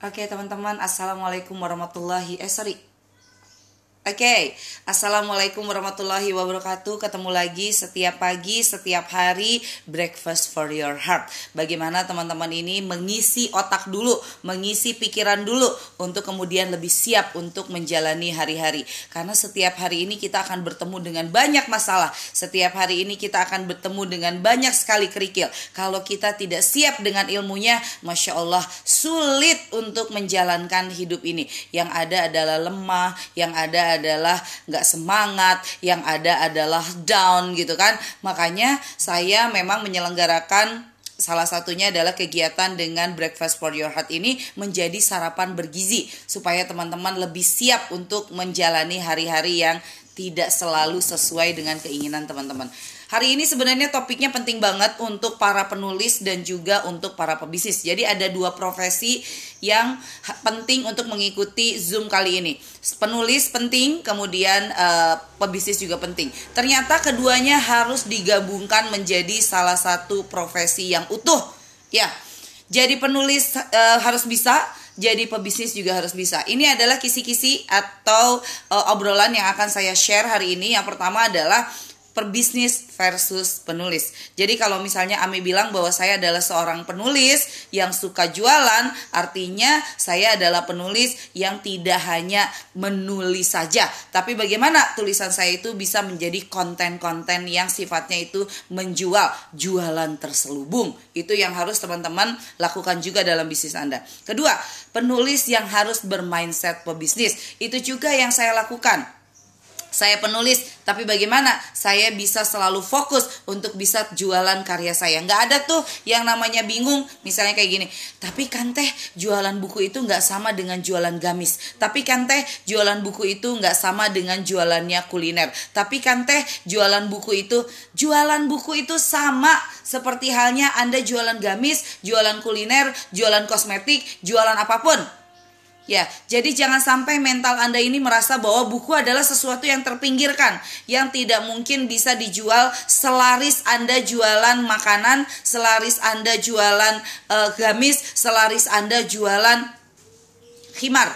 Oke teman-teman, Assalamualaikum warahmatullahi eh Oke, okay. Assalamualaikum warahmatullahi wabarakatuh. Ketemu lagi setiap pagi, setiap hari Breakfast for your heart. Bagaimana teman-teman ini mengisi otak dulu Mengisi pikiran dulu Untuk kemudian lebih siap untuk menjalani hari-hari. Karena setiap hari ini kita akan bertemu dengan banyak masalah. Setiap hari ini kita akan bertemu dengan banyak sekali kerikil. Kalau kita tidak siap dengan ilmunya Masya Allah sulit untuk menjalankan hidup ini. Yang ada adalah lemah Yang ada adalah nggak semangat, yang ada adalah down gitu kan. Makanya saya memang menyelenggarakan salah satunya adalah kegiatan dengan Breakfast for Your Heart ini menjadi sarapan bergizi supaya teman-teman lebih siap untuk menjalani hari-hari yang tidak selalu sesuai dengan keinginan teman-teman. Hari ini sebenarnya topiknya penting banget untuk para penulis dan juga untuk para pebisnis. Jadi ada dua profesi yang penting untuk mengikuti Zoom kali ini. Penulis penting, kemudian uh, pebisnis juga penting. Ternyata keduanya harus digabungkan menjadi salah satu profesi yang utuh. Ya. Jadi penulis uh, harus bisa jadi pebisnis juga harus bisa. Ini adalah kisi-kisi atau uh, obrolan yang akan saya share hari ini. Yang pertama adalah perbisnis versus penulis. Jadi kalau misalnya Ami bilang bahwa saya adalah seorang penulis yang suka jualan, artinya saya adalah penulis yang tidak hanya menulis saja, tapi bagaimana tulisan saya itu bisa menjadi konten-konten yang sifatnya itu menjual, jualan terselubung. Itu yang harus teman-teman lakukan juga dalam bisnis Anda. Kedua, penulis yang harus bermindset pebisnis. Itu juga yang saya lakukan saya penulis, tapi bagaimana saya bisa selalu fokus untuk bisa jualan karya saya. Nggak ada tuh yang namanya bingung, misalnya kayak gini. Tapi kan teh jualan buku itu nggak sama dengan jualan gamis. Tapi kan teh jualan buku itu nggak sama dengan jualannya kuliner. Tapi kan teh jualan buku itu, jualan buku itu sama seperti halnya Anda jualan gamis, jualan kuliner, jualan kosmetik, jualan apa pun Ya, jadi jangan sampai mental Anda ini merasa bahwa buku adalah sesuatu yang terpinggirkan, yang tidak mungkin bisa dijual selaris Anda jualan makanan, selaris Anda jualan e, gamis, selaris Anda jualan khimar.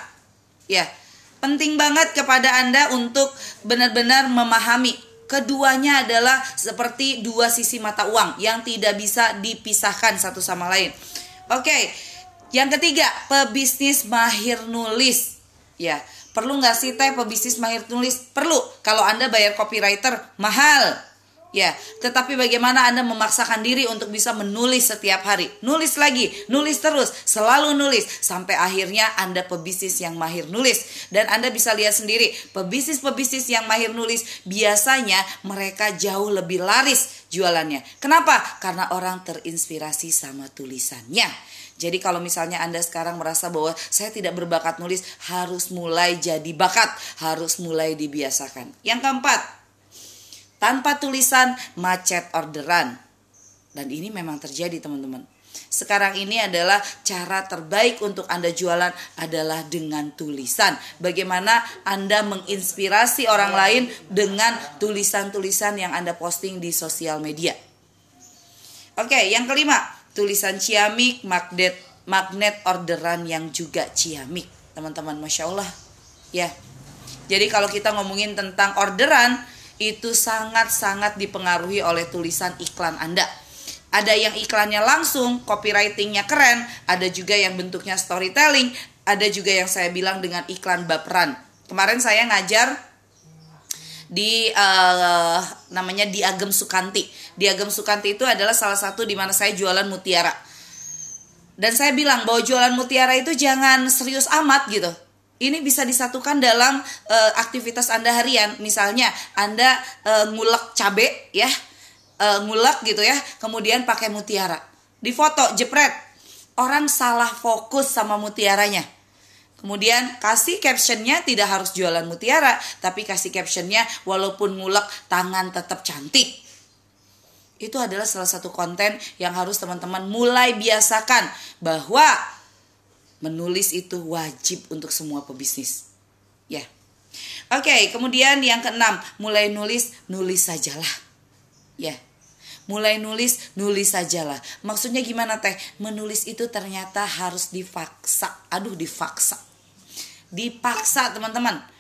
Ya, penting banget kepada Anda untuk benar-benar memahami keduanya adalah seperti dua sisi mata uang yang tidak bisa dipisahkan satu sama lain. Oke. Okay yang ketiga, pebisnis mahir nulis. Ya, perlu nggak sih teh pebisnis mahir nulis? Perlu. Kalau Anda bayar copywriter mahal. Ya, tetapi bagaimana Anda memaksakan diri untuk bisa menulis setiap hari? Nulis lagi, nulis terus, selalu nulis sampai akhirnya Anda pebisnis yang mahir nulis. Dan Anda bisa lihat sendiri, pebisnis-pebisnis yang mahir nulis biasanya mereka jauh lebih laris jualannya. Kenapa? Karena orang terinspirasi sama tulisannya. Jadi kalau misalnya Anda sekarang merasa bahwa saya tidak berbakat nulis, harus mulai jadi bakat, harus mulai dibiasakan. Yang keempat, tanpa tulisan macet orderan. Dan ini memang terjadi teman-teman. Sekarang ini adalah cara terbaik untuk Anda jualan adalah dengan tulisan. Bagaimana Anda menginspirasi orang lain dengan tulisan-tulisan yang Anda posting di sosial media. Oke, yang kelima, tulisan ciamik, magnet magnet orderan yang juga ciamik. Teman-teman, Masya Allah. Ya, jadi kalau kita ngomongin tentang orderan, itu sangat-sangat dipengaruhi oleh tulisan iklan Anda. Ada yang iklannya langsung, copywritingnya keren, ada juga yang bentuknya storytelling, ada juga yang saya bilang dengan iklan baperan. Kemarin saya ngajar di uh, namanya Diagem Sukanti. Diagem Sukanti itu adalah salah satu di mana saya jualan mutiara. Dan saya bilang bahwa jualan mutiara itu jangan serius amat gitu. Ini bisa disatukan dalam uh, aktivitas Anda harian. Misalnya Anda uh, ngulek cabe ya, uh, ngulek gitu ya, kemudian pakai mutiara. Di foto jepret. Orang salah fokus sama mutiaranya Kemudian kasih captionnya tidak harus jualan mutiara, tapi kasih captionnya walaupun ngulek tangan tetap cantik. Itu adalah salah satu konten yang harus teman-teman mulai biasakan bahwa menulis itu wajib untuk semua pebisnis. Ya. Oke, kemudian yang keenam, mulai nulis, nulis sajalah. Ya. mulai nulis nulis sajalah maksudnya gimana teh menulis itu ternyata harus dipaksa aduh dipaksa dipaksa teman-teman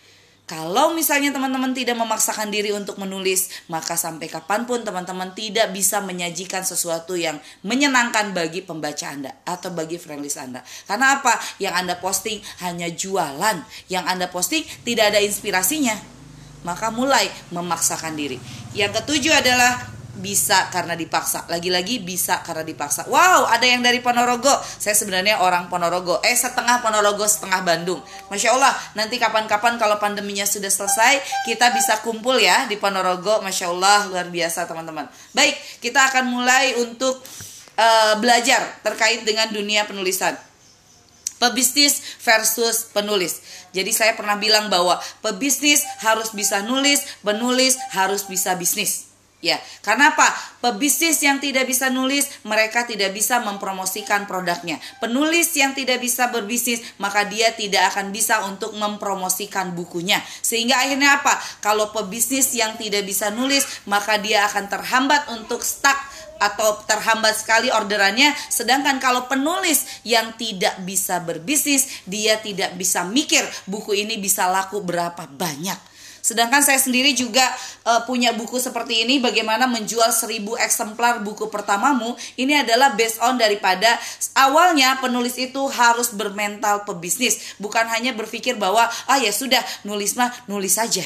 kalau misalnya teman-teman tidak memaksakan diri untuk menulis, maka sampai kapan pun teman-teman tidak bisa menyajikan sesuatu yang menyenangkan bagi pembaca Anda atau bagi friendlist Anda. Karena apa? Yang Anda posting hanya jualan, yang Anda posting tidak ada inspirasinya. Maka mulai memaksakan diri. Yang ketujuh adalah bisa karena dipaksa. Lagi-lagi bisa karena dipaksa. Wow, ada yang dari Ponorogo. Saya sebenarnya orang Ponorogo. Eh, setengah Ponorogo, setengah Bandung. Masya Allah, nanti kapan-kapan kalau pandeminya sudah selesai, kita bisa kumpul ya di Ponorogo. Masya Allah, luar biasa teman-teman. Baik, kita akan mulai untuk uh, belajar terkait dengan dunia penulisan. Pebisnis versus penulis. Jadi saya pernah bilang bahwa pebisnis harus bisa nulis, penulis harus bisa bisnis. Ya, karena apa? Pebisnis yang tidak bisa nulis, mereka tidak bisa mempromosikan produknya. Penulis yang tidak bisa berbisnis, maka dia tidak akan bisa untuk mempromosikan bukunya. Sehingga akhirnya apa? Kalau pebisnis yang tidak bisa nulis, maka dia akan terhambat untuk stuck atau terhambat sekali orderannya sedangkan kalau penulis yang tidak bisa berbisnis dia tidak bisa mikir buku ini bisa laku berapa banyak Sedangkan saya sendiri juga uh, punya buku seperti ini bagaimana menjual 1000 eksemplar buku pertamamu. Ini adalah based on daripada awalnya penulis itu harus bermental pebisnis, bukan hanya berpikir bahwa ah ya sudah nulis mah nulis saja.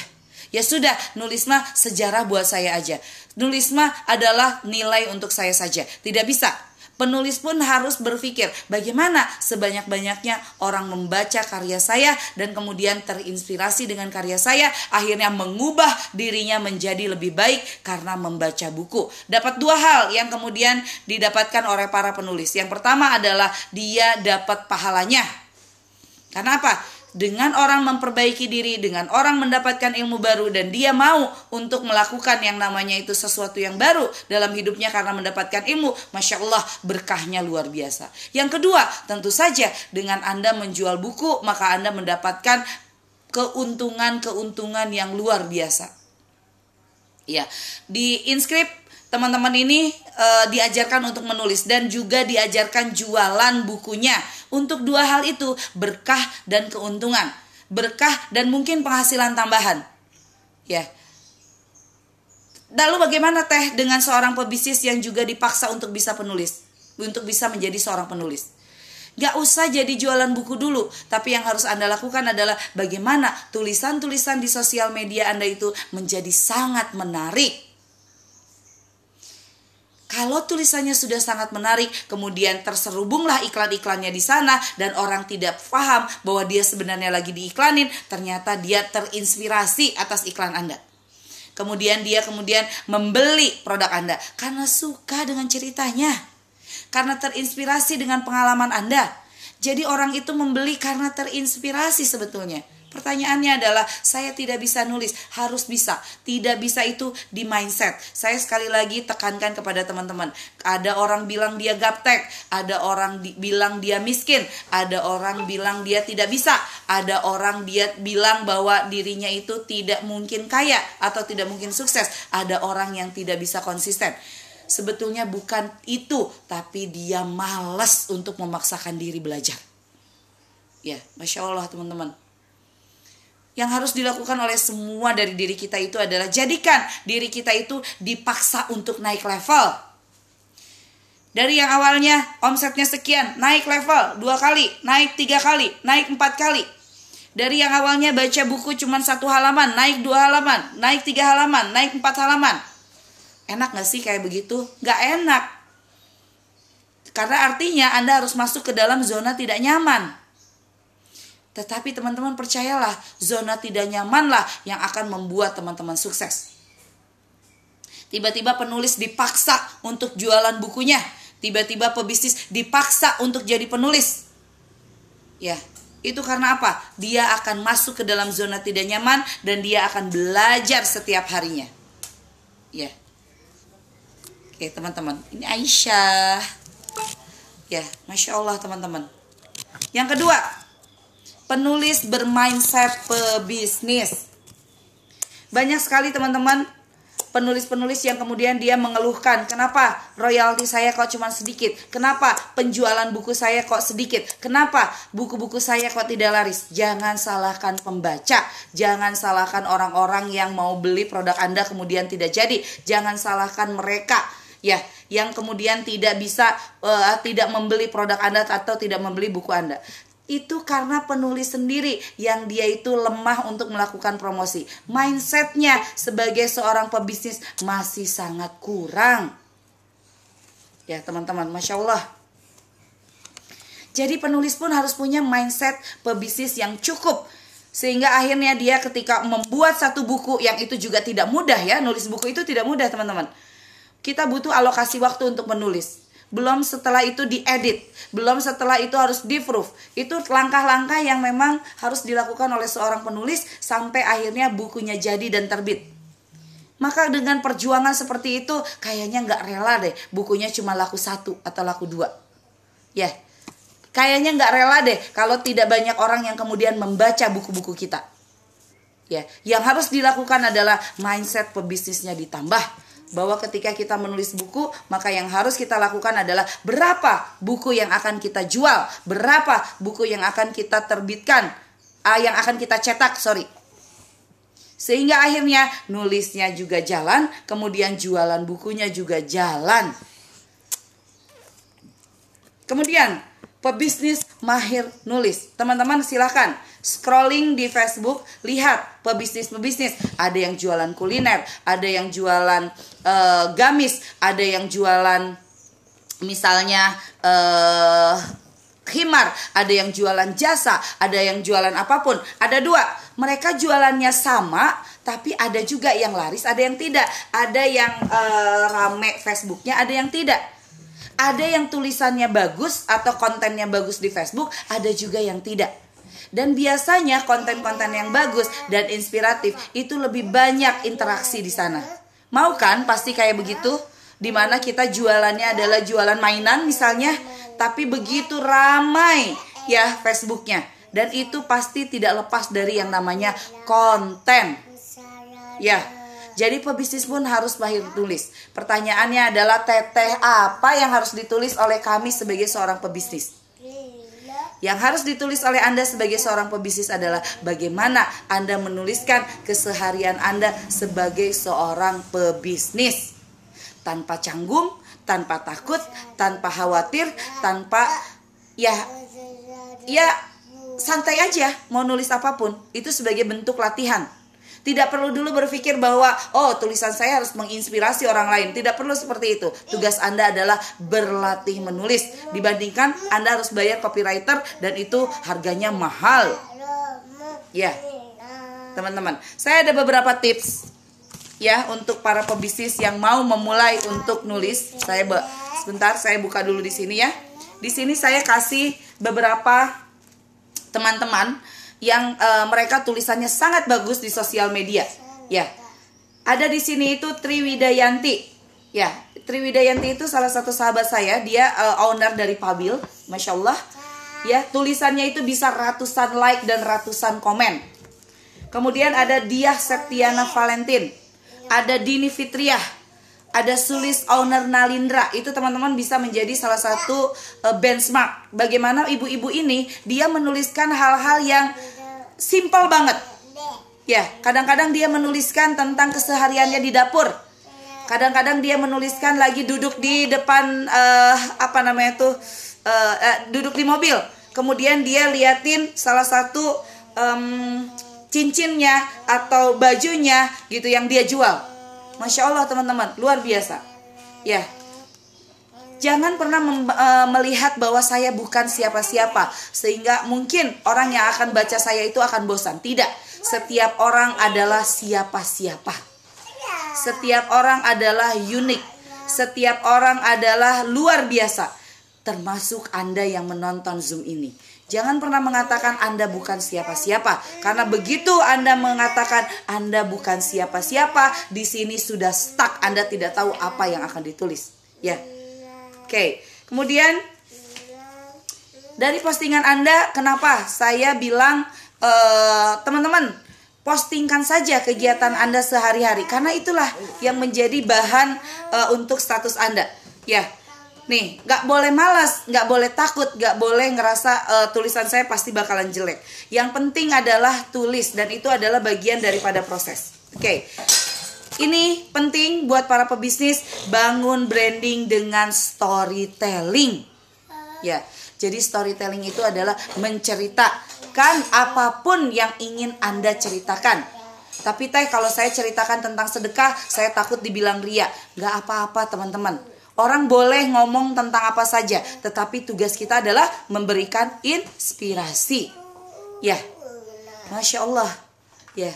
Ya sudah, nulis mah sejarah buat saya aja. Nulis mah adalah nilai untuk saya saja. Tidak bisa Penulis pun harus berpikir bagaimana sebanyak-banyaknya orang membaca karya saya dan kemudian terinspirasi dengan karya saya, akhirnya mengubah dirinya menjadi lebih baik karena membaca buku. Dapat dua hal yang kemudian didapatkan oleh para penulis. Yang pertama adalah dia dapat pahalanya. Karena apa? Dengan orang memperbaiki diri, dengan orang mendapatkan ilmu baru dan dia mau untuk melakukan yang namanya itu sesuatu yang baru dalam hidupnya karena mendapatkan ilmu, masya Allah berkahnya luar biasa. Yang kedua, tentu saja dengan Anda menjual buku maka Anda mendapatkan keuntungan-keuntungan yang luar biasa. Ya, di inskrip teman-teman ini e, diajarkan untuk menulis dan juga diajarkan jualan bukunya. Untuk dua hal itu, berkah dan keuntungan. Berkah dan mungkin penghasilan tambahan. Ya. Lalu bagaimana teh dengan seorang pebisnis yang juga dipaksa untuk bisa penulis? Untuk bisa menjadi seorang penulis. Gak usah jadi jualan buku dulu, tapi yang harus Anda lakukan adalah bagaimana tulisan-tulisan di sosial media Anda itu menjadi sangat menarik kalau tulisannya sudah sangat menarik, kemudian terserubunglah iklan-iklannya di sana dan orang tidak paham bahwa dia sebenarnya lagi diiklanin, ternyata dia terinspirasi atas iklan Anda. Kemudian dia kemudian membeli produk Anda karena suka dengan ceritanya. Karena terinspirasi dengan pengalaman Anda. Jadi orang itu membeli karena terinspirasi sebetulnya. Pertanyaannya adalah saya tidak bisa nulis, harus bisa. Tidak bisa itu di mindset. Saya sekali lagi tekankan kepada teman-teman. Ada orang bilang dia gaptek, ada orang di, bilang dia miskin, ada orang bilang dia tidak bisa, ada orang dia bilang bahwa dirinya itu tidak mungkin kaya atau tidak mungkin sukses. Ada orang yang tidak bisa konsisten sebetulnya bukan itu, tapi dia malas untuk memaksakan diri belajar. Ya, masya Allah teman-teman yang harus dilakukan oleh semua dari diri kita itu adalah jadikan diri kita itu dipaksa untuk naik level. Dari yang awalnya omsetnya sekian, naik level dua kali, naik tiga kali, naik empat kali. Dari yang awalnya baca buku cuma satu halaman, naik dua halaman, naik tiga halaman, naik empat halaman. Enak gak sih kayak begitu? Gak enak. Karena artinya Anda harus masuk ke dalam zona tidak nyaman. Tetapi teman-teman percayalah, zona tidak nyamanlah yang akan membuat teman-teman sukses. Tiba-tiba penulis dipaksa untuk jualan bukunya. Tiba-tiba pebisnis dipaksa untuk jadi penulis. Ya, itu karena apa? Dia akan masuk ke dalam zona tidak nyaman dan dia akan belajar setiap harinya. Ya. Oke, teman-teman. Ini Aisyah. Ya, Masya Allah teman-teman. Yang kedua, penulis bermindset pebisnis. Banyak sekali teman-teman penulis-penulis yang kemudian dia mengeluhkan, kenapa royalti saya kok cuma sedikit? Kenapa penjualan buku saya kok sedikit? Kenapa buku-buku saya kok tidak laris? Jangan salahkan pembaca, jangan salahkan orang-orang yang mau beli produk Anda kemudian tidak jadi, jangan salahkan mereka ya yang kemudian tidak bisa uh, tidak membeli produk Anda atau tidak membeli buku Anda itu karena penulis sendiri yang dia itu lemah untuk melakukan promosi. Mindsetnya sebagai seorang pebisnis masih sangat kurang. Ya teman-teman, masya Allah. Jadi penulis pun harus punya mindset pebisnis yang cukup sehingga akhirnya dia ketika membuat satu buku yang itu juga tidak mudah ya nulis buku itu tidak mudah teman-teman kita butuh alokasi waktu untuk menulis belum setelah itu diedit, belum setelah itu harus di-proof. Itu langkah-langkah yang memang harus dilakukan oleh seorang penulis sampai akhirnya bukunya jadi dan terbit. Maka dengan perjuangan seperti itu kayaknya nggak rela deh bukunya cuma laku satu atau laku dua. Ya, yeah. kayaknya nggak rela deh kalau tidak banyak orang yang kemudian membaca buku-buku kita. Ya, yang harus dilakukan adalah mindset pebisnisnya ditambah bahwa ketika kita menulis buku, maka yang harus kita lakukan adalah berapa buku yang akan kita jual, berapa buku yang akan kita terbitkan, uh, yang akan kita cetak, sorry. Sehingga akhirnya nulisnya juga jalan, kemudian jualan bukunya juga jalan. Kemudian pebisnis mahir nulis. Teman-teman silahkan scrolling di Facebook, lihat pebisnis-pebisnis. Ada yang jualan kuliner, ada yang jualan uh, gamis, ada yang jualan misalnya uh, khimar, ada yang jualan jasa, ada yang jualan apa pun. Ada dua, mereka jualannya sama, tapi ada juga yang laris, ada yang tidak. Ada yang uh, rame Facebooknya, ada yang tidak ada yang tulisannya bagus atau kontennya bagus di Facebook, ada juga yang tidak. Dan biasanya konten-konten yang bagus dan inspiratif itu lebih banyak interaksi di sana. Mau kan pasti kayak begitu? Di mana kita jualannya adalah jualan mainan misalnya, tapi begitu ramai ya Facebooknya. Dan itu pasti tidak lepas dari yang namanya konten. Ya, jadi pebisnis pun harus mahir tulis. Pertanyaannya adalah teteh apa yang harus ditulis oleh kami sebagai seorang pebisnis? Yang harus ditulis oleh Anda sebagai seorang pebisnis adalah bagaimana Anda menuliskan keseharian Anda sebagai seorang pebisnis. Tanpa canggung, tanpa takut, tanpa khawatir, tanpa ya ya santai aja mau nulis apa pun. Itu sebagai bentuk latihan tidak perlu dulu berpikir bahwa oh tulisan saya harus menginspirasi orang lain. Tidak perlu seperti itu. Tugas Anda adalah berlatih menulis dibandingkan Anda harus bayar copywriter dan itu harganya mahal. Ya. Teman-teman, saya ada beberapa tips ya untuk para pebisnis yang mau memulai untuk nulis. Saya sebentar saya buka dulu di sini ya. Di sini saya kasih beberapa teman-teman yang uh, mereka tulisannya sangat bagus di sosial media. Ya. Ada di sini itu Triwidayanti. Ya, Triwidayanti itu salah satu sahabat saya, dia uh, owner dari Pabil, Masya Allah. Ya, tulisannya itu bisa ratusan like dan ratusan komen. Kemudian ada Diah Septiana Valentin. Ada Dini Fitriah ada Sulis Owner Nalindra. Itu teman-teman bisa menjadi salah satu uh, benchmark. Bagaimana ibu-ibu ini dia menuliskan hal-hal yang simpel banget. Ya kadang-kadang dia menuliskan tentang kesehariannya di dapur. Kadang-kadang dia menuliskan lagi duduk di depan uh, apa namanya tuh uh, uh, duduk di mobil. Kemudian dia liatin salah satu um, cincinnya atau bajunya gitu yang dia jual Masya Allah teman-teman, luar biasa. Ya, jangan pernah uh, melihat bahwa saya bukan siapa-siapa sehingga mungkin orang yang akan baca saya itu akan bosan. Tidak, setiap orang adalah siapa-siapa. Setiap orang adalah unik. Setiap orang adalah luar biasa. Termasuk Anda yang menonton Zoom ini. Jangan pernah mengatakan Anda bukan siapa-siapa, karena begitu Anda mengatakan Anda bukan siapa-siapa, di sini sudah stuck. Anda tidak tahu apa yang akan ditulis. Ya, oke. Okay. Kemudian dari postingan Anda, kenapa saya bilang eh, teman-teman postingkan saja kegiatan Anda sehari-hari karena itulah yang menjadi bahan uh, untuk status Anda. Ya, nih nggak boleh malas, nggak boleh takut, nggak boleh ngerasa uh, tulisan saya pasti bakalan jelek. Yang penting adalah tulis dan itu adalah bagian daripada proses. Oke. Okay. Ini penting buat para pebisnis bangun branding dengan storytelling. Ya, jadi storytelling itu adalah menceritakan apa pun yang ingin Anda ceritakan. Tapi teh kalau saya ceritakan tentang sedekah, saya takut dibilang ria. Gak apa-apa teman-teman. Orang boleh ngomong tentang apa saja, tetapi tugas kita adalah memberikan inspirasi. Ya, masya Allah. Ya,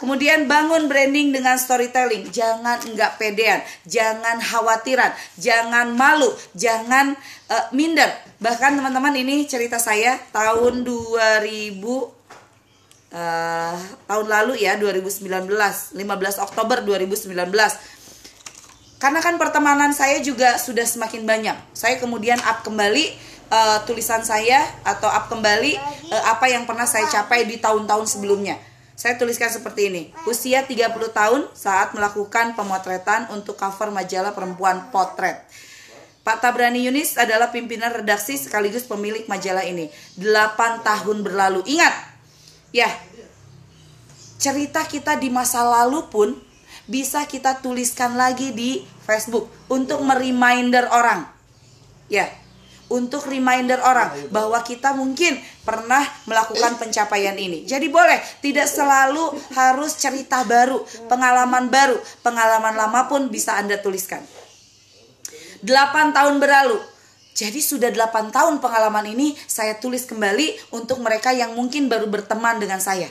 Kemudian bangun branding dengan storytelling. Jangan enggak pedean, jangan khawatiran, jangan malu, jangan uh, minder. Bahkan teman-teman ini cerita saya tahun 2000 uh, eh, tahun lalu ya 2019, 15 Oktober 2019. Karena kan pertemanan saya juga sudah semakin banyak. Saya kemudian up kembali uh, tulisan saya atau up kembali uh, apa yang pernah saya capai di tahun-tahun sebelumnya saya tuliskan seperti ini. Usia 30 tahun saat melakukan pemotretan untuk cover majalah perempuan potret. Pak Tabrani Yunis adalah pimpinan redaksi sekaligus pemilik majalah ini. 8 tahun berlalu. Ingat, ya, cerita kita di masa lalu pun bisa kita tuliskan lagi di Facebook untuk mereminder orang. Ya, untuk reminder orang bahwa kita mungkin pernah melakukan pencapaian ini. Jadi boleh, tidak selalu harus cerita baru, pengalaman baru, pengalaman lama pun bisa Anda tuliskan. 8 tahun berlalu, jadi sudah 8 tahun pengalaman ini saya tulis kembali untuk mereka yang mungkin baru berteman dengan saya.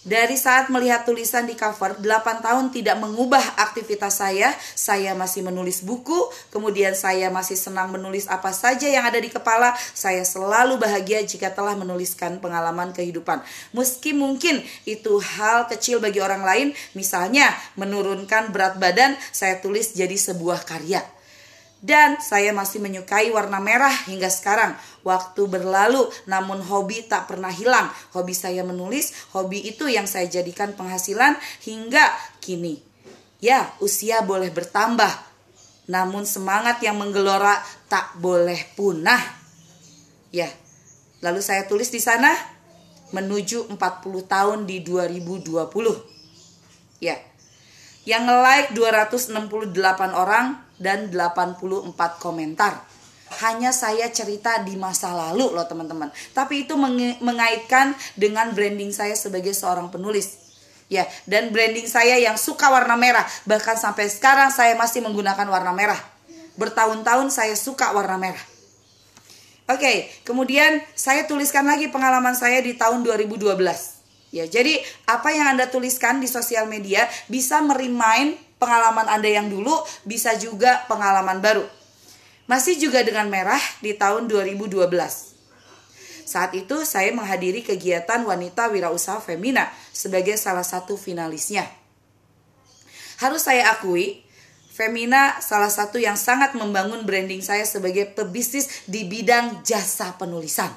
Dari saat melihat tulisan di cover, 8 tahun tidak mengubah aktivitas saya. Saya masih menulis buku, kemudian saya masih senang menulis apa saja yang ada di kepala. Saya selalu bahagia jika telah menuliskan pengalaman kehidupan. Meski mungkin itu hal kecil bagi orang lain, misalnya menurunkan berat badan, saya tulis jadi sebuah karya. Dan saya masih menyukai warna merah hingga sekarang. Waktu berlalu, namun hobi tak pernah hilang. Hobi saya menulis, hobi itu yang saya jadikan penghasilan hingga kini. Ya, usia boleh bertambah, namun semangat yang menggelora tak boleh punah. Ya, lalu saya tulis di sana menuju 40 tahun di 2020. Ya, yang nge-like 268 orang dan 84 komentar. Hanya saya cerita di masa lalu loh teman-teman. Tapi itu mengaitkan dengan branding saya sebagai seorang penulis. Ya, dan branding saya yang suka warna merah. Bahkan sampai sekarang saya masih menggunakan warna merah. Bertahun-tahun saya suka warna merah. Oke, kemudian saya tuliskan lagi pengalaman saya di tahun 2012. Ya, jadi apa yang Anda tuliskan di sosial media bisa merimain pengalaman Anda yang dulu, bisa juga pengalaman baru. Masih juga dengan merah di tahun 2012. Saat itu saya menghadiri kegiatan wanita wirausaha Femina sebagai salah satu finalisnya. Harus saya akui, Femina salah satu yang sangat membangun branding saya sebagai pebisnis di bidang jasa penulisan.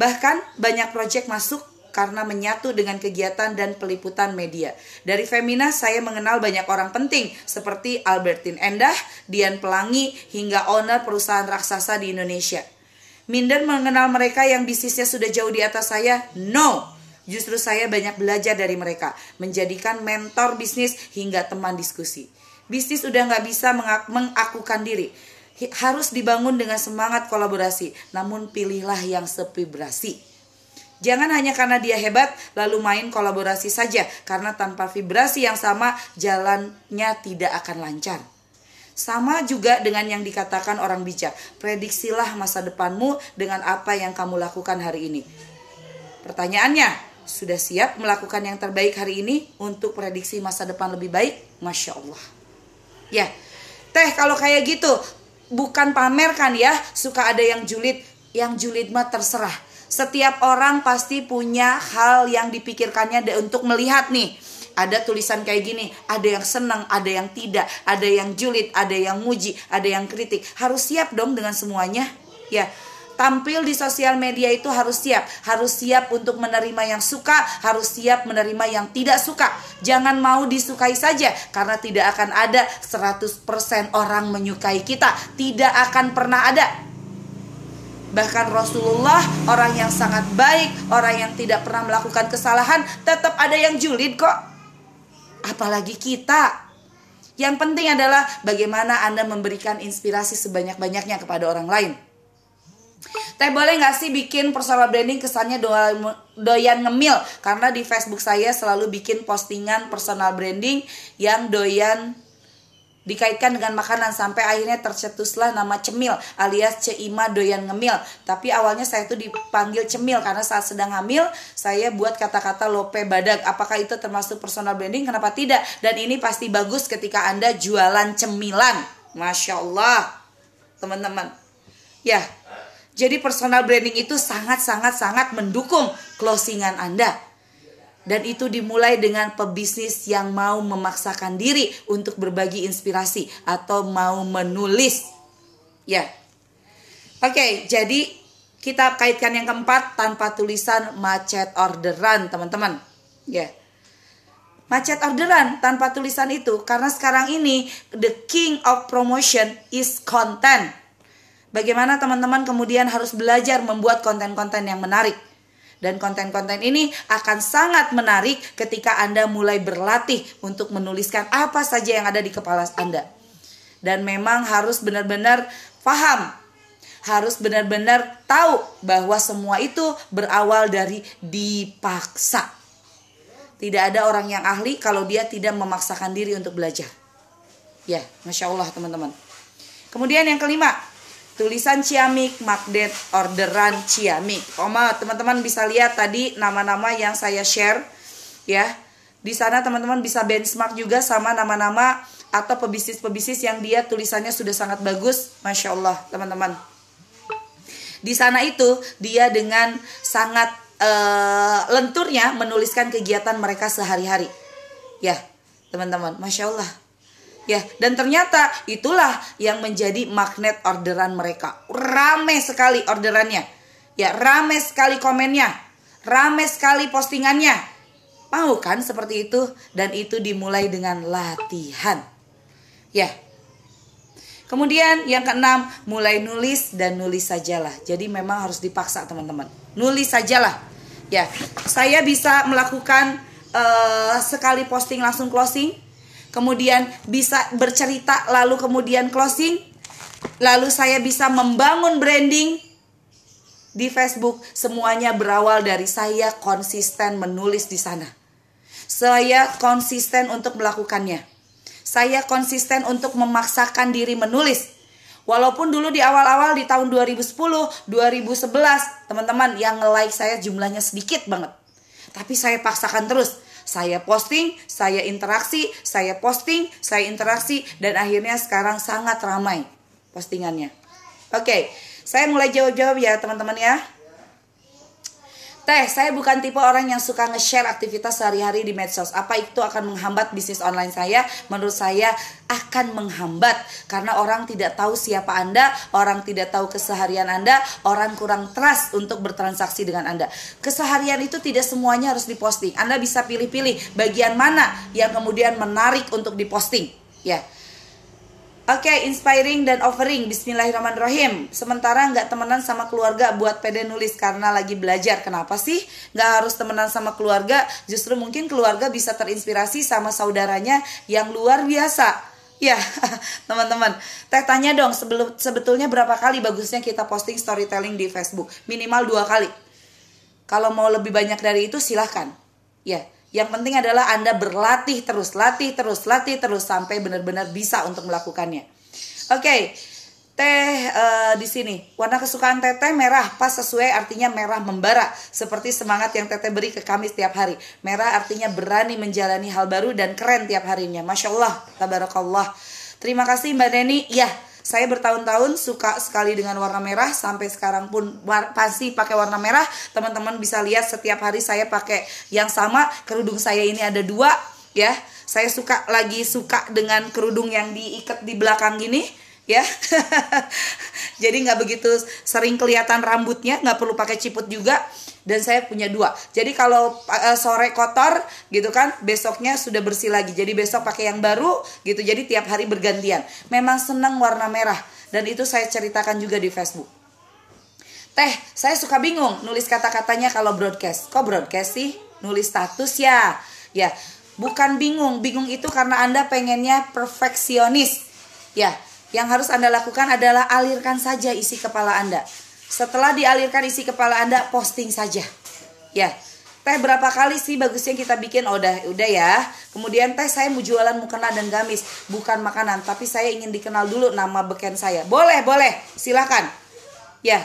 Bahkan banyak proyek masuk karena menyatu dengan kegiatan dan peliputan media. Dari Femina saya mengenal banyak orang penting seperti Albertin Endah, Dian Pelangi, hingga owner perusahaan raksasa di Indonesia. Minder mengenal mereka yang bisnisnya sudah jauh di atas saya? No. Justru saya banyak belajar dari mereka, menjadikan mentor bisnis hingga teman diskusi. Bisnis udah nggak bisa mengakukan diri, harus dibangun dengan semangat kolaborasi, namun pilihlah yang sevibrasi. Jangan hanya karena dia hebat lalu main kolaborasi saja karena tanpa vibrasi yang sama jalannya tidak akan lancar. Sama juga dengan yang dikatakan orang bijak. Prediksilah masa depanmu dengan apa yang kamu lakukan hari ini. Pertanyaannya, sudah siap melakukan yang terbaik hari ini untuk prediksi masa depan lebih baik? Masya Allah. Ya, teh kalau kayak gitu, bukan pamer kan ya, suka ada yang julid. Yang julid mah terserah setiap orang pasti punya hal yang dipikirkannya untuk melihat nih. Ada tulisan kayak gini, ada yang senang, ada yang tidak, ada yang julid, ada yang muji, ada yang kritik. Harus siap dong dengan semuanya. Ya, tampil di sosial media itu harus siap, harus siap untuk menerima yang suka, harus siap menerima yang tidak suka. Jangan mau disukai saja karena tidak akan ada 100% orang menyukai kita, tidak akan pernah ada. Bahkan Rasulullah orang yang sangat baik, orang yang tidak pernah melakukan kesalahan, tetap ada yang julid kok. Apalagi kita. Yang penting adalah bagaimana Anda memberikan inspirasi sebanyak-banyaknya kepada orang lain. Teh boleh nggak sih bikin personal branding kesannya doyan ngemil karena di Facebook saya selalu bikin postingan personal branding yang doyan dikaitkan dengan makanan sampai akhirnya tercetuslah nama cemil alias Ceima doyan ngemil. Tapi awalnya saya itu dipanggil cemil karena saat sedang hamil saya buat kata-kata lope badak. Apakah itu termasuk personal branding? Kenapa tidak? Dan ini pasti bagus ketika anda jualan cemilan. Masya Allah. Teman-teman. Ya. Jadi personal branding itu sangat-sangat-sangat mendukung closingan Anda. Dan itu dimulai dengan pebisnis yang mau memaksakan diri untuk berbagi inspirasi atau mau menulis. Ya. Oke, jadi kita kaitkan yang keempat tanpa tulisan macet orderan, teman-teman. Ya. Macet orderan tanpa tulisan itu karena sekarang ini the king of promotion is content Bagaimana teman-teman kemudian harus belajar membuat konten-konten yang menarik. Dan konten-konten ini akan sangat menarik ketika Anda mulai berlatih untuk menuliskan apa saja yang ada di kepala Anda. Dan memang harus benar-benar paham, harus benar-benar tahu bahwa semua itu berawal dari dipaksa. Tidak ada orang yang ahli kalau dia tidak memaksakan diri untuk belajar. Ya, masya Allah teman-teman. Kemudian yang kelima, tulisan ciamik, magnet orderan ciamik. Oma, teman-teman bisa lihat tadi nama-nama yang saya share ya. Di sana teman-teman bisa benchmark juga sama nama-nama atau pebisnis-pebisnis yang dia tulisannya sudah sangat bagus. Masya Allah teman-teman. Di sana itu dia dengan sangat uh, lenturnya menuliskan kegiatan mereka sehari-hari. Ya teman-teman, Masya Allah Ya, dan ternyata itulah yang menjadi magnet orderan mereka. Rame sekali orderannya. Ya, rame sekali komennya. Rame sekali postingannya. Mau kan seperti itu? Dan itu dimulai dengan latihan. Ya. Kemudian yang keenam, mulai nulis dan nulis sajalah. Jadi memang harus dipaksa teman-teman. Nulis sajalah. Ya, saya bisa melakukan uh, sekali posting langsung closing kemudian bisa bercerita lalu kemudian closing, lalu saya bisa membangun branding di Facebook. Semuanya berawal dari saya konsisten menulis di sana. Saya konsisten untuk melakukannya. Saya konsisten untuk memaksakan diri menulis. Walaupun dulu di awal-awal di tahun 2010, 2011, teman-teman yang nge-like saya jumlahnya sedikit banget. Tapi saya paksakan terus saya posting, saya interaksi, saya posting, saya interaksi dan akhirnya sekarang sangat ramai postingannya. Oke, saya mulai jawab-jawab ya teman-teman ya. Teh, saya bukan tipe orang yang suka nge-share aktivitas sehari-hari di medsos. Apa itu akan menghambat bisnis online saya? Menurut saya akan menghambat karena orang tidak tahu siapa Anda, orang tidak tahu keseharian Anda, orang kurang trust untuk bertransaksi dengan Anda. Keseharian itu tidak semuanya harus diposting. Anda bisa pilih-pilih bagian mana yang kemudian menarik untuk diposting. Ya. Oke, okay, inspiring dan offering. Bismillahirrahmanirrahim. Sementara nggak temenan sama keluarga buat pede nulis karena lagi belajar. Kenapa sih nggak harus temenan sama keluarga? Justru mungkin keluarga bisa terinspirasi sama saudaranya yang luar biasa. Ya, teman-teman. Teh tanya dong, sebelum sebetulnya berapa kali bagusnya kita posting storytelling di Facebook? Minimal dua kali. Kalau mau lebih banyak dari itu silahkan. Ya, yang penting adalah Anda berlatih terus, latih terus, latih terus sampai benar-benar bisa untuk melakukannya. Oke. Okay. Teh uh, di sini warna kesukaan Teteh merah pas sesuai artinya merah membara seperti semangat yang Teteh beri ke kami setiap hari. Merah artinya berani menjalani hal baru dan keren tiap harinya. Masya Allah, tabarakallah. Terima kasih Mbak Neni. Ya, saya bertahun-tahun suka sekali dengan warna merah sampai sekarang pun pasti pakai warna merah. Teman-teman bisa lihat setiap hari saya pakai yang sama. Kerudung saya ini ada dua ya. Saya suka lagi suka dengan kerudung yang diikat di belakang gini ya. Jadi nggak begitu sering kelihatan rambutnya nggak perlu pakai ciput juga. Dan saya punya dua. Jadi kalau uh, sore kotor gitu kan besoknya sudah bersih lagi. Jadi besok pakai yang baru gitu. Jadi tiap hari bergantian. Memang senang warna merah. Dan itu saya ceritakan juga di Facebook. Teh saya suka bingung nulis kata-katanya kalau broadcast. Kok broadcast sih? Nulis status ya? Ya. Bukan bingung. Bingung itu karena anda pengennya perfeksionis. Ya yang harus Anda lakukan adalah alirkan saja isi kepala Anda. Setelah dialirkan isi kepala Anda, posting saja. Ya. Teh berapa kali sih bagusnya kita bikin? Oh, udah, udah ya. Kemudian teh saya mau jualan mukena dan gamis, bukan makanan, tapi saya ingin dikenal dulu nama beken saya. Boleh, boleh. Silakan. Ya.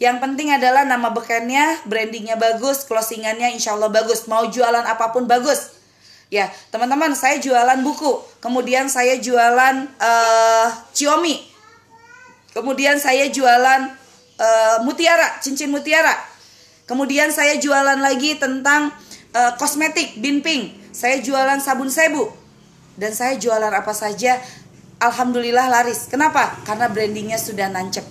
Yang penting adalah nama bekennya, brandingnya bagus, closingannya insya Allah bagus. Mau jualan apa pun bagus Ya, teman-teman, saya jualan buku. Kemudian saya jualan uh, Xiaomi. Kemudian saya jualan uh, mutiara, cincin mutiara. Kemudian saya jualan lagi tentang uh, kosmetik, binping. Saya jualan sabun sebu. Dan saya jualan apa saja, alhamdulillah laris. Kenapa? Karena brandingnya sudah nancep.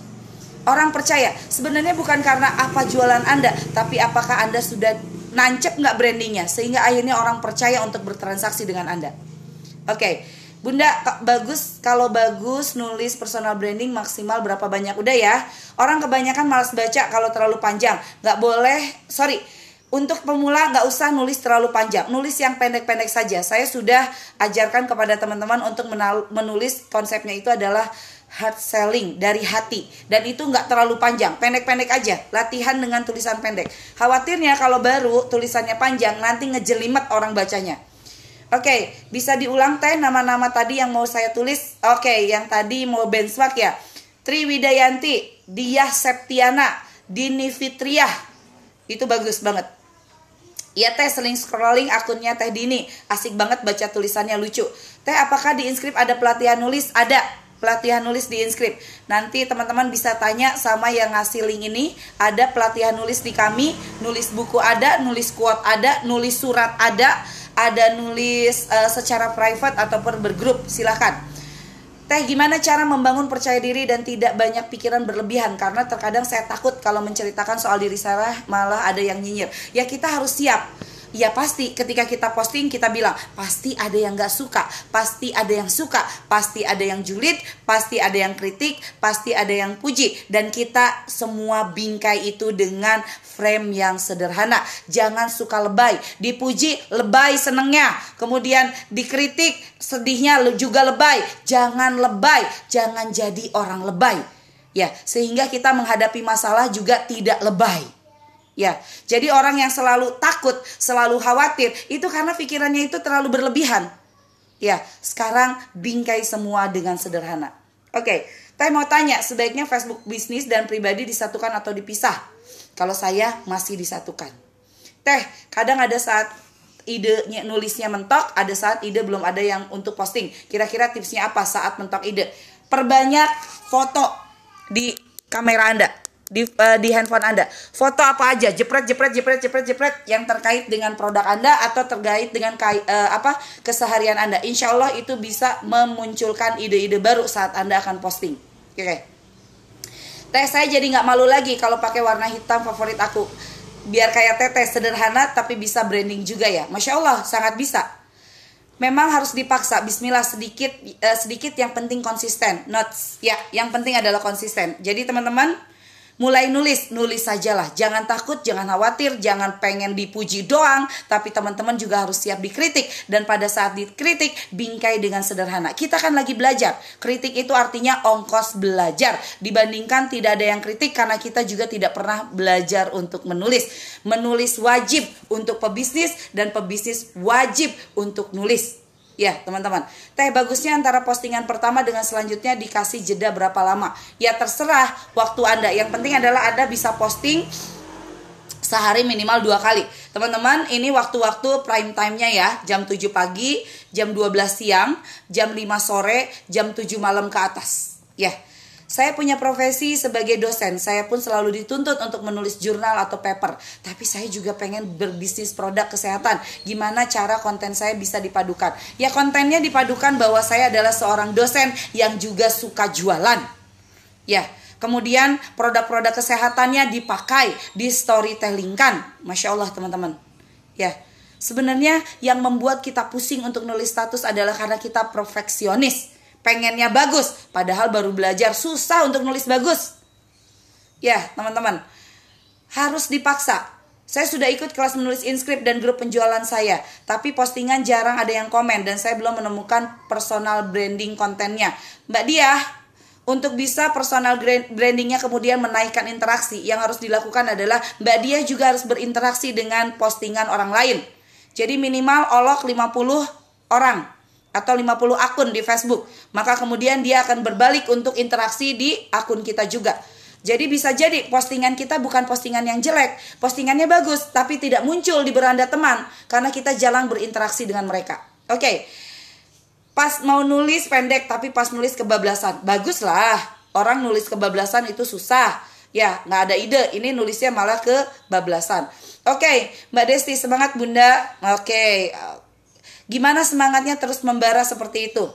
Orang percaya, sebenarnya bukan karena apa jualan Anda, tapi apakah Anda sudah nancep nggak brandingnya sehingga akhirnya orang percaya untuk bertransaksi dengan anda. Oke okay. Bunda bagus. Kalau bagus nulis personal branding maksimal berapa banyak? Udah ya. Orang kebanyakan malas baca kalau terlalu panjang. Nggak boleh sorry. Untuk pemula nggak usah nulis terlalu panjang. Nulis yang pendek-pendek saja. Saya sudah ajarkan kepada teman-teman untuk menulis konsepnya itu adalah hard selling dari hati. Dan itu nggak terlalu panjang pendek-pendek aja latihan dengan tulisan pendek. Khawatirnya kalau baru tulisannya panjang nanti ngejelimet orang bacanya. Oke okay, bisa diulang teh nama-nama tadi yang mau saya tulis? Oke okay, yang tadi mau benchmark ya. Tri Widayanti Diah Septiana Dini Fitriah. Itu bagus banget. Iya teh sering scrolling akunnya teh Dini. Asik banget baca tulisannya lucu. Teh apakah di inskrip ada pelatihan nulis? Ada pelatihan nulis di inskrip. Nanti teman-teman bisa tanya sama yang ngasih link ini, ada pelatihan nulis di kami, nulis buku ada, nulis quote ada, nulis surat ada, ada nulis uh, secara private ataupun bergrup, silahkan. Teh gimana cara membangun percaya diri dan tidak banyak pikiran berlebihan karena terkadang saya takut kalau menceritakan soal diri saya malah ada yang nyinyir. Ya kita harus siap ya pasti ketika kita posting kita bilang pasti ada yang gak suka, pasti ada yang suka, pasti ada yang julid, pasti ada yang kritik, pasti ada yang puji dan kita semua bingkai itu dengan frame yang sederhana. Jangan suka lebay, dipuji lebay senengnya, kemudian dikritik sedihnya juga lebay. Jangan lebay, jangan jadi orang lebay. Ya, sehingga kita menghadapi masalah juga tidak lebay. Ya, jadi orang yang selalu takut, selalu khawatir, itu karena pikirannya itu terlalu berlebihan. Ya, sekarang bingkai semua dengan sederhana. Oke, saya mau tanya, sebaiknya Facebook bisnis dan pribadi disatukan atau dipisah? Kalau saya masih disatukan. Teh, kadang ada saat idenya nulisnya mentok, ada saat ide belum ada yang untuk posting. Kira-kira tipsnya apa saat mentok ide? Perbanyak foto di kamera Anda di uh, di handphone Anda. Foto apa aja, jepret jepret jepret jepret jepret yang terkait dengan produk Anda atau terkait dengan kai, uh, apa keseharian Anda. Insya Allah itu bisa memunculkan ide-ide baru saat Anda akan posting. Oke. Okay. Teh saya jadi nggak malu lagi kalau pakai warna hitam favorit aku. Biar kayak teteh sederhana tapi bisa branding juga ya. Masya Allah sangat bisa. Memang harus dipaksa. Bismillah sedikit uh, sedikit yang penting konsisten. Notes ya, yang penting adalah konsisten. Jadi teman-teman mulai nulis, nulis sajalah. Jangan takut, jangan khawatir, jangan pengen dipuji doang, tapi teman-teman juga harus siap dikritik dan pada saat dikritik bingkai dengan sederhana. Kita kan lagi belajar. Kritik itu artinya ongkos belajar dibandingkan tidak ada yang kritik karena kita juga tidak pernah belajar untuk menulis. Menulis wajib untuk pebisnis dan pebisnis wajib untuk nulis. Ya, teman-teman. Teh bagusnya antara postingan pertama dengan selanjutnya dikasih jeda berapa lama? Ya terserah waktu Anda. Yang penting adalah Anda bisa posting sehari minimal dua kali. Teman-teman, ini waktu-waktu prime time-nya ya. Jam 7 pagi, jam 12 siang, jam 5 sore, jam 7 malam ke atas. Ya. Saya punya profesi sebagai dosen. Saya pun selalu dituntut untuk menulis jurnal atau paper. Tapi saya juga pengen berbisnis produk kesehatan. Gimana cara konten saya bisa dipadukan? Ya kontennya dipadukan bahwa saya adalah seorang dosen yang juga suka jualan. Ya, kemudian produk-produk kesehatannya dipakai, di storytelling kan. Masya Allah teman-teman. Ya, sebenarnya yang membuat kita pusing untuk nulis status adalah karena kita perfeksionis pengennya bagus, padahal baru belajar susah untuk nulis bagus. Ya, teman-teman, harus dipaksa. Saya sudah ikut kelas menulis inskrip dan grup penjualan saya, tapi postingan jarang ada yang komen dan saya belum menemukan personal branding kontennya. Mbak Dia, untuk bisa personal brandingnya kemudian menaikkan interaksi, yang harus dilakukan adalah Mbak Dia juga harus berinteraksi dengan postingan orang lain. Jadi minimal olok 50 orang atau 50 akun di Facebook. Maka kemudian dia akan berbalik untuk interaksi di akun kita juga. Jadi bisa jadi postingan kita bukan postingan yang jelek, postingannya bagus tapi tidak muncul di beranda teman karena kita jarang berinteraksi dengan mereka. Oke. Okay. Pas mau nulis pendek tapi pas nulis kebablasan. Baguslah. Orang nulis kebablasan itu susah. Ya, nggak ada ide. Ini nulisnya malah kebablasan. Oke, okay, Mbak Desti semangat Bunda. Oke. Okay. Gimana semangatnya terus membara seperti itu?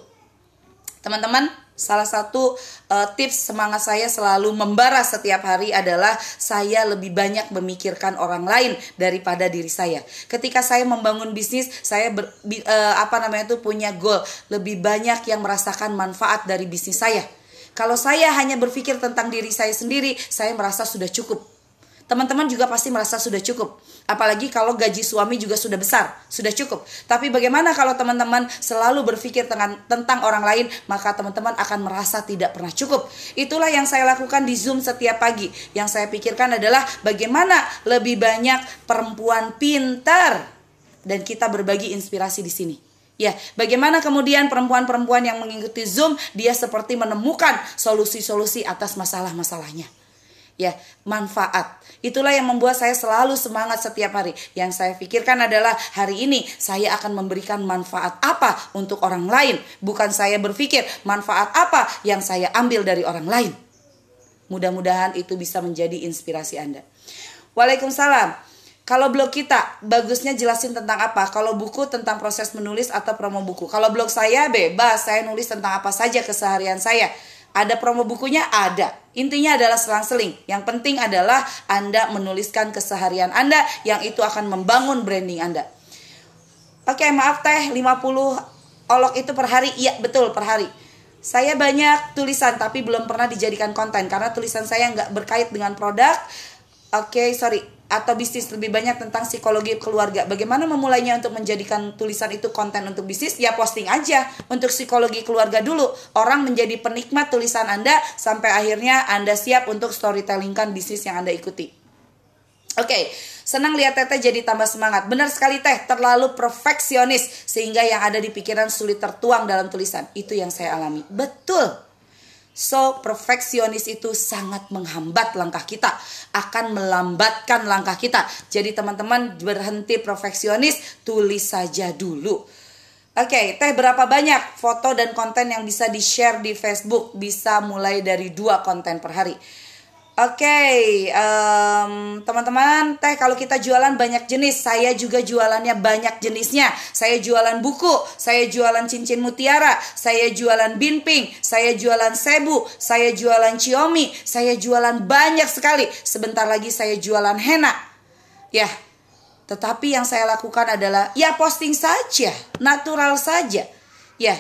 Teman-teman, salah satu uh, tips semangat saya selalu membara setiap hari adalah saya lebih banyak memikirkan orang lain daripada diri saya. Ketika saya membangun bisnis, saya ber, uh, apa namanya itu punya goal lebih banyak yang merasakan manfaat dari bisnis saya. Kalau saya hanya berpikir tentang diri saya sendiri, saya merasa sudah cukup teman-teman juga pasti merasa sudah cukup. Apalagi kalau gaji suami juga sudah besar, sudah cukup. Tapi bagaimana kalau teman-teman selalu berpikir tentang, tentang orang lain, maka teman-teman akan merasa tidak pernah cukup. Itulah yang saya lakukan di Zoom setiap pagi. Yang saya pikirkan adalah bagaimana lebih banyak perempuan pintar dan kita berbagi inspirasi di sini. Ya, bagaimana kemudian perempuan-perempuan yang mengikuti Zoom dia seperti menemukan solusi-solusi atas masalah-masalahnya ya manfaat. Itulah yang membuat saya selalu semangat setiap hari. Yang saya pikirkan adalah hari ini saya akan memberikan manfaat apa untuk orang lain, bukan saya berpikir manfaat apa yang saya ambil dari orang lain. Mudah-mudahan itu bisa menjadi inspirasi Anda. Waalaikumsalam. Kalau blog kita bagusnya jelasin tentang apa? Kalau buku tentang proses menulis atau promo buku. Kalau blog saya bebas, saya nulis tentang apa saja keseharian saya. Ada promo bukunya? Ada. Intinya adalah selang-seling. Yang penting adalah Anda menuliskan keseharian Anda yang itu akan membangun branding Anda. Oke, maaf teh, 50 olok itu per hari? Iya, betul per hari. Saya banyak tulisan tapi belum pernah dijadikan konten karena tulisan saya nggak berkait dengan produk. Oke, sorry atau bisnis lebih banyak tentang psikologi keluarga. Bagaimana memulainya untuk menjadikan tulisan itu konten untuk bisnis? Ya posting aja untuk psikologi keluarga dulu. Orang menjadi penikmat tulisan Anda sampai akhirnya Anda siap untuk storytellingkan bisnis yang Anda ikuti. Oke, okay, senang lihat Teteh jadi tambah semangat. Benar sekali Teh, terlalu perfeksionis sehingga yang ada di pikiran sulit tertuang dalam tulisan. Itu yang saya alami. Betul. So, perfeksionis itu sangat menghambat langkah kita, akan melambatkan langkah kita. Jadi, teman-teman berhenti perfeksionis, tulis saja dulu. Oke, okay, teh berapa banyak foto dan konten yang bisa di-share di Facebook? Bisa mulai dari dua konten per hari. Oke, okay, um, teman-teman, teh kalau kita jualan banyak jenis, saya juga jualannya banyak jenisnya. Saya jualan buku, saya jualan cincin mutiara, saya jualan binping, saya jualan sebu, saya jualan ciomi, saya jualan banyak sekali. Sebentar lagi saya jualan henna. Ya, tetapi yang saya lakukan adalah ya posting saja, natural saja. Ya,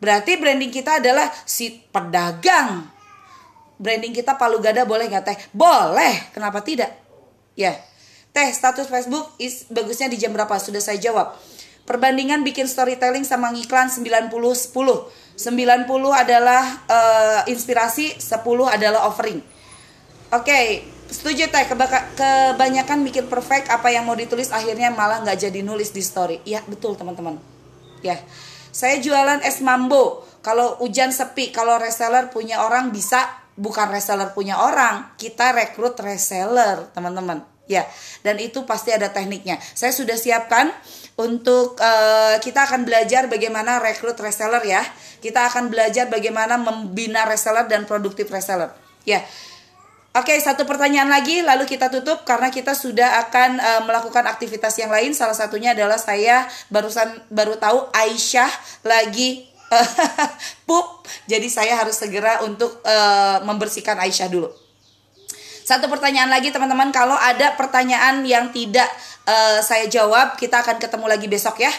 berarti branding kita adalah si pedagang branding kita palu gada boleh nggak teh? Boleh, kenapa tidak? Ya, teh status Facebook is bagusnya di jam berapa? Sudah saya jawab. Perbandingan bikin storytelling sama ngiklan 90 10. 90 adalah uh, inspirasi, 10 adalah offering. Oke, okay, setuju teh kebanyakan bikin perfect apa yang mau ditulis akhirnya malah nggak jadi nulis di story. Iya betul teman-teman. Ya, saya jualan es mambo. Kalau hujan sepi, kalau reseller punya orang bisa bukan reseller punya orang, kita rekrut reseller, teman-teman. Ya, dan itu pasti ada tekniknya. Saya sudah siapkan untuk uh, kita akan belajar bagaimana rekrut reseller ya. Kita akan belajar bagaimana membina reseller dan produktif reseller. Ya. Oke, satu pertanyaan lagi lalu kita tutup karena kita sudah akan uh, melakukan aktivitas yang lain. Salah satunya adalah saya barusan baru tahu Aisyah lagi pup. Jadi saya harus segera untuk uh, membersihkan Aisyah dulu. Satu pertanyaan lagi teman-teman, kalau ada pertanyaan yang tidak uh, saya jawab, kita akan ketemu lagi besok ya.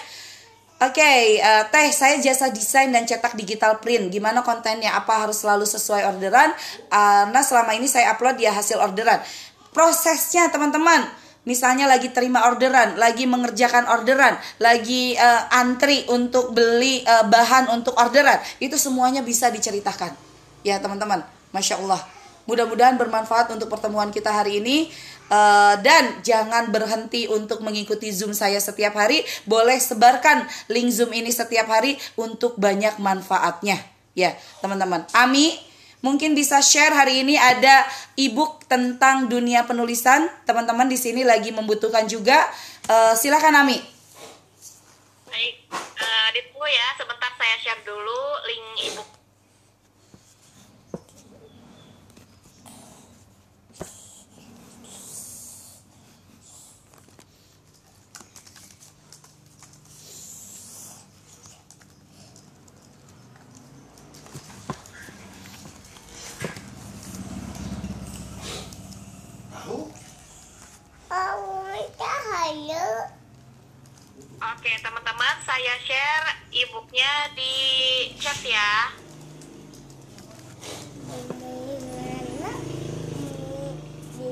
Oke, okay, uh, eh, Teh, saya jasa desain dan cetak digital print. Gimana kontennya? Apa harus selalu sesuai orderan? Uh, nah, selama ini saya upload ya hasil orderan. Prosesnya, teman-teman, misalnya lagi terima orderan, lagi mengerjakan orderan, lagi uh, antri untuk beli uh, bahan untuk orderan, itu semuanya bisa diceritakan. Ya, teman-teman, masya Allah. Mudah-mudahan bermanfaat untuk pertemuan kita hari ini. Uh, dan jangan berhenti untuk mengikuti Zoom saya setiap hari. Boleh sebarkan link Zoom ini setiap hari untuk banyak manfaatnya. Ya, teman-teman. Ami, mungkin bisa share hari ini ada ebook tentang dunia penulisan. Teman-teman di sini lagi membutuhkan juga. Uh, silakan Ami. Baik, uh, ditunggu ya. Sebentar saya share dulu link ebook Oke teman-teman saya share ebooknya di chat ya.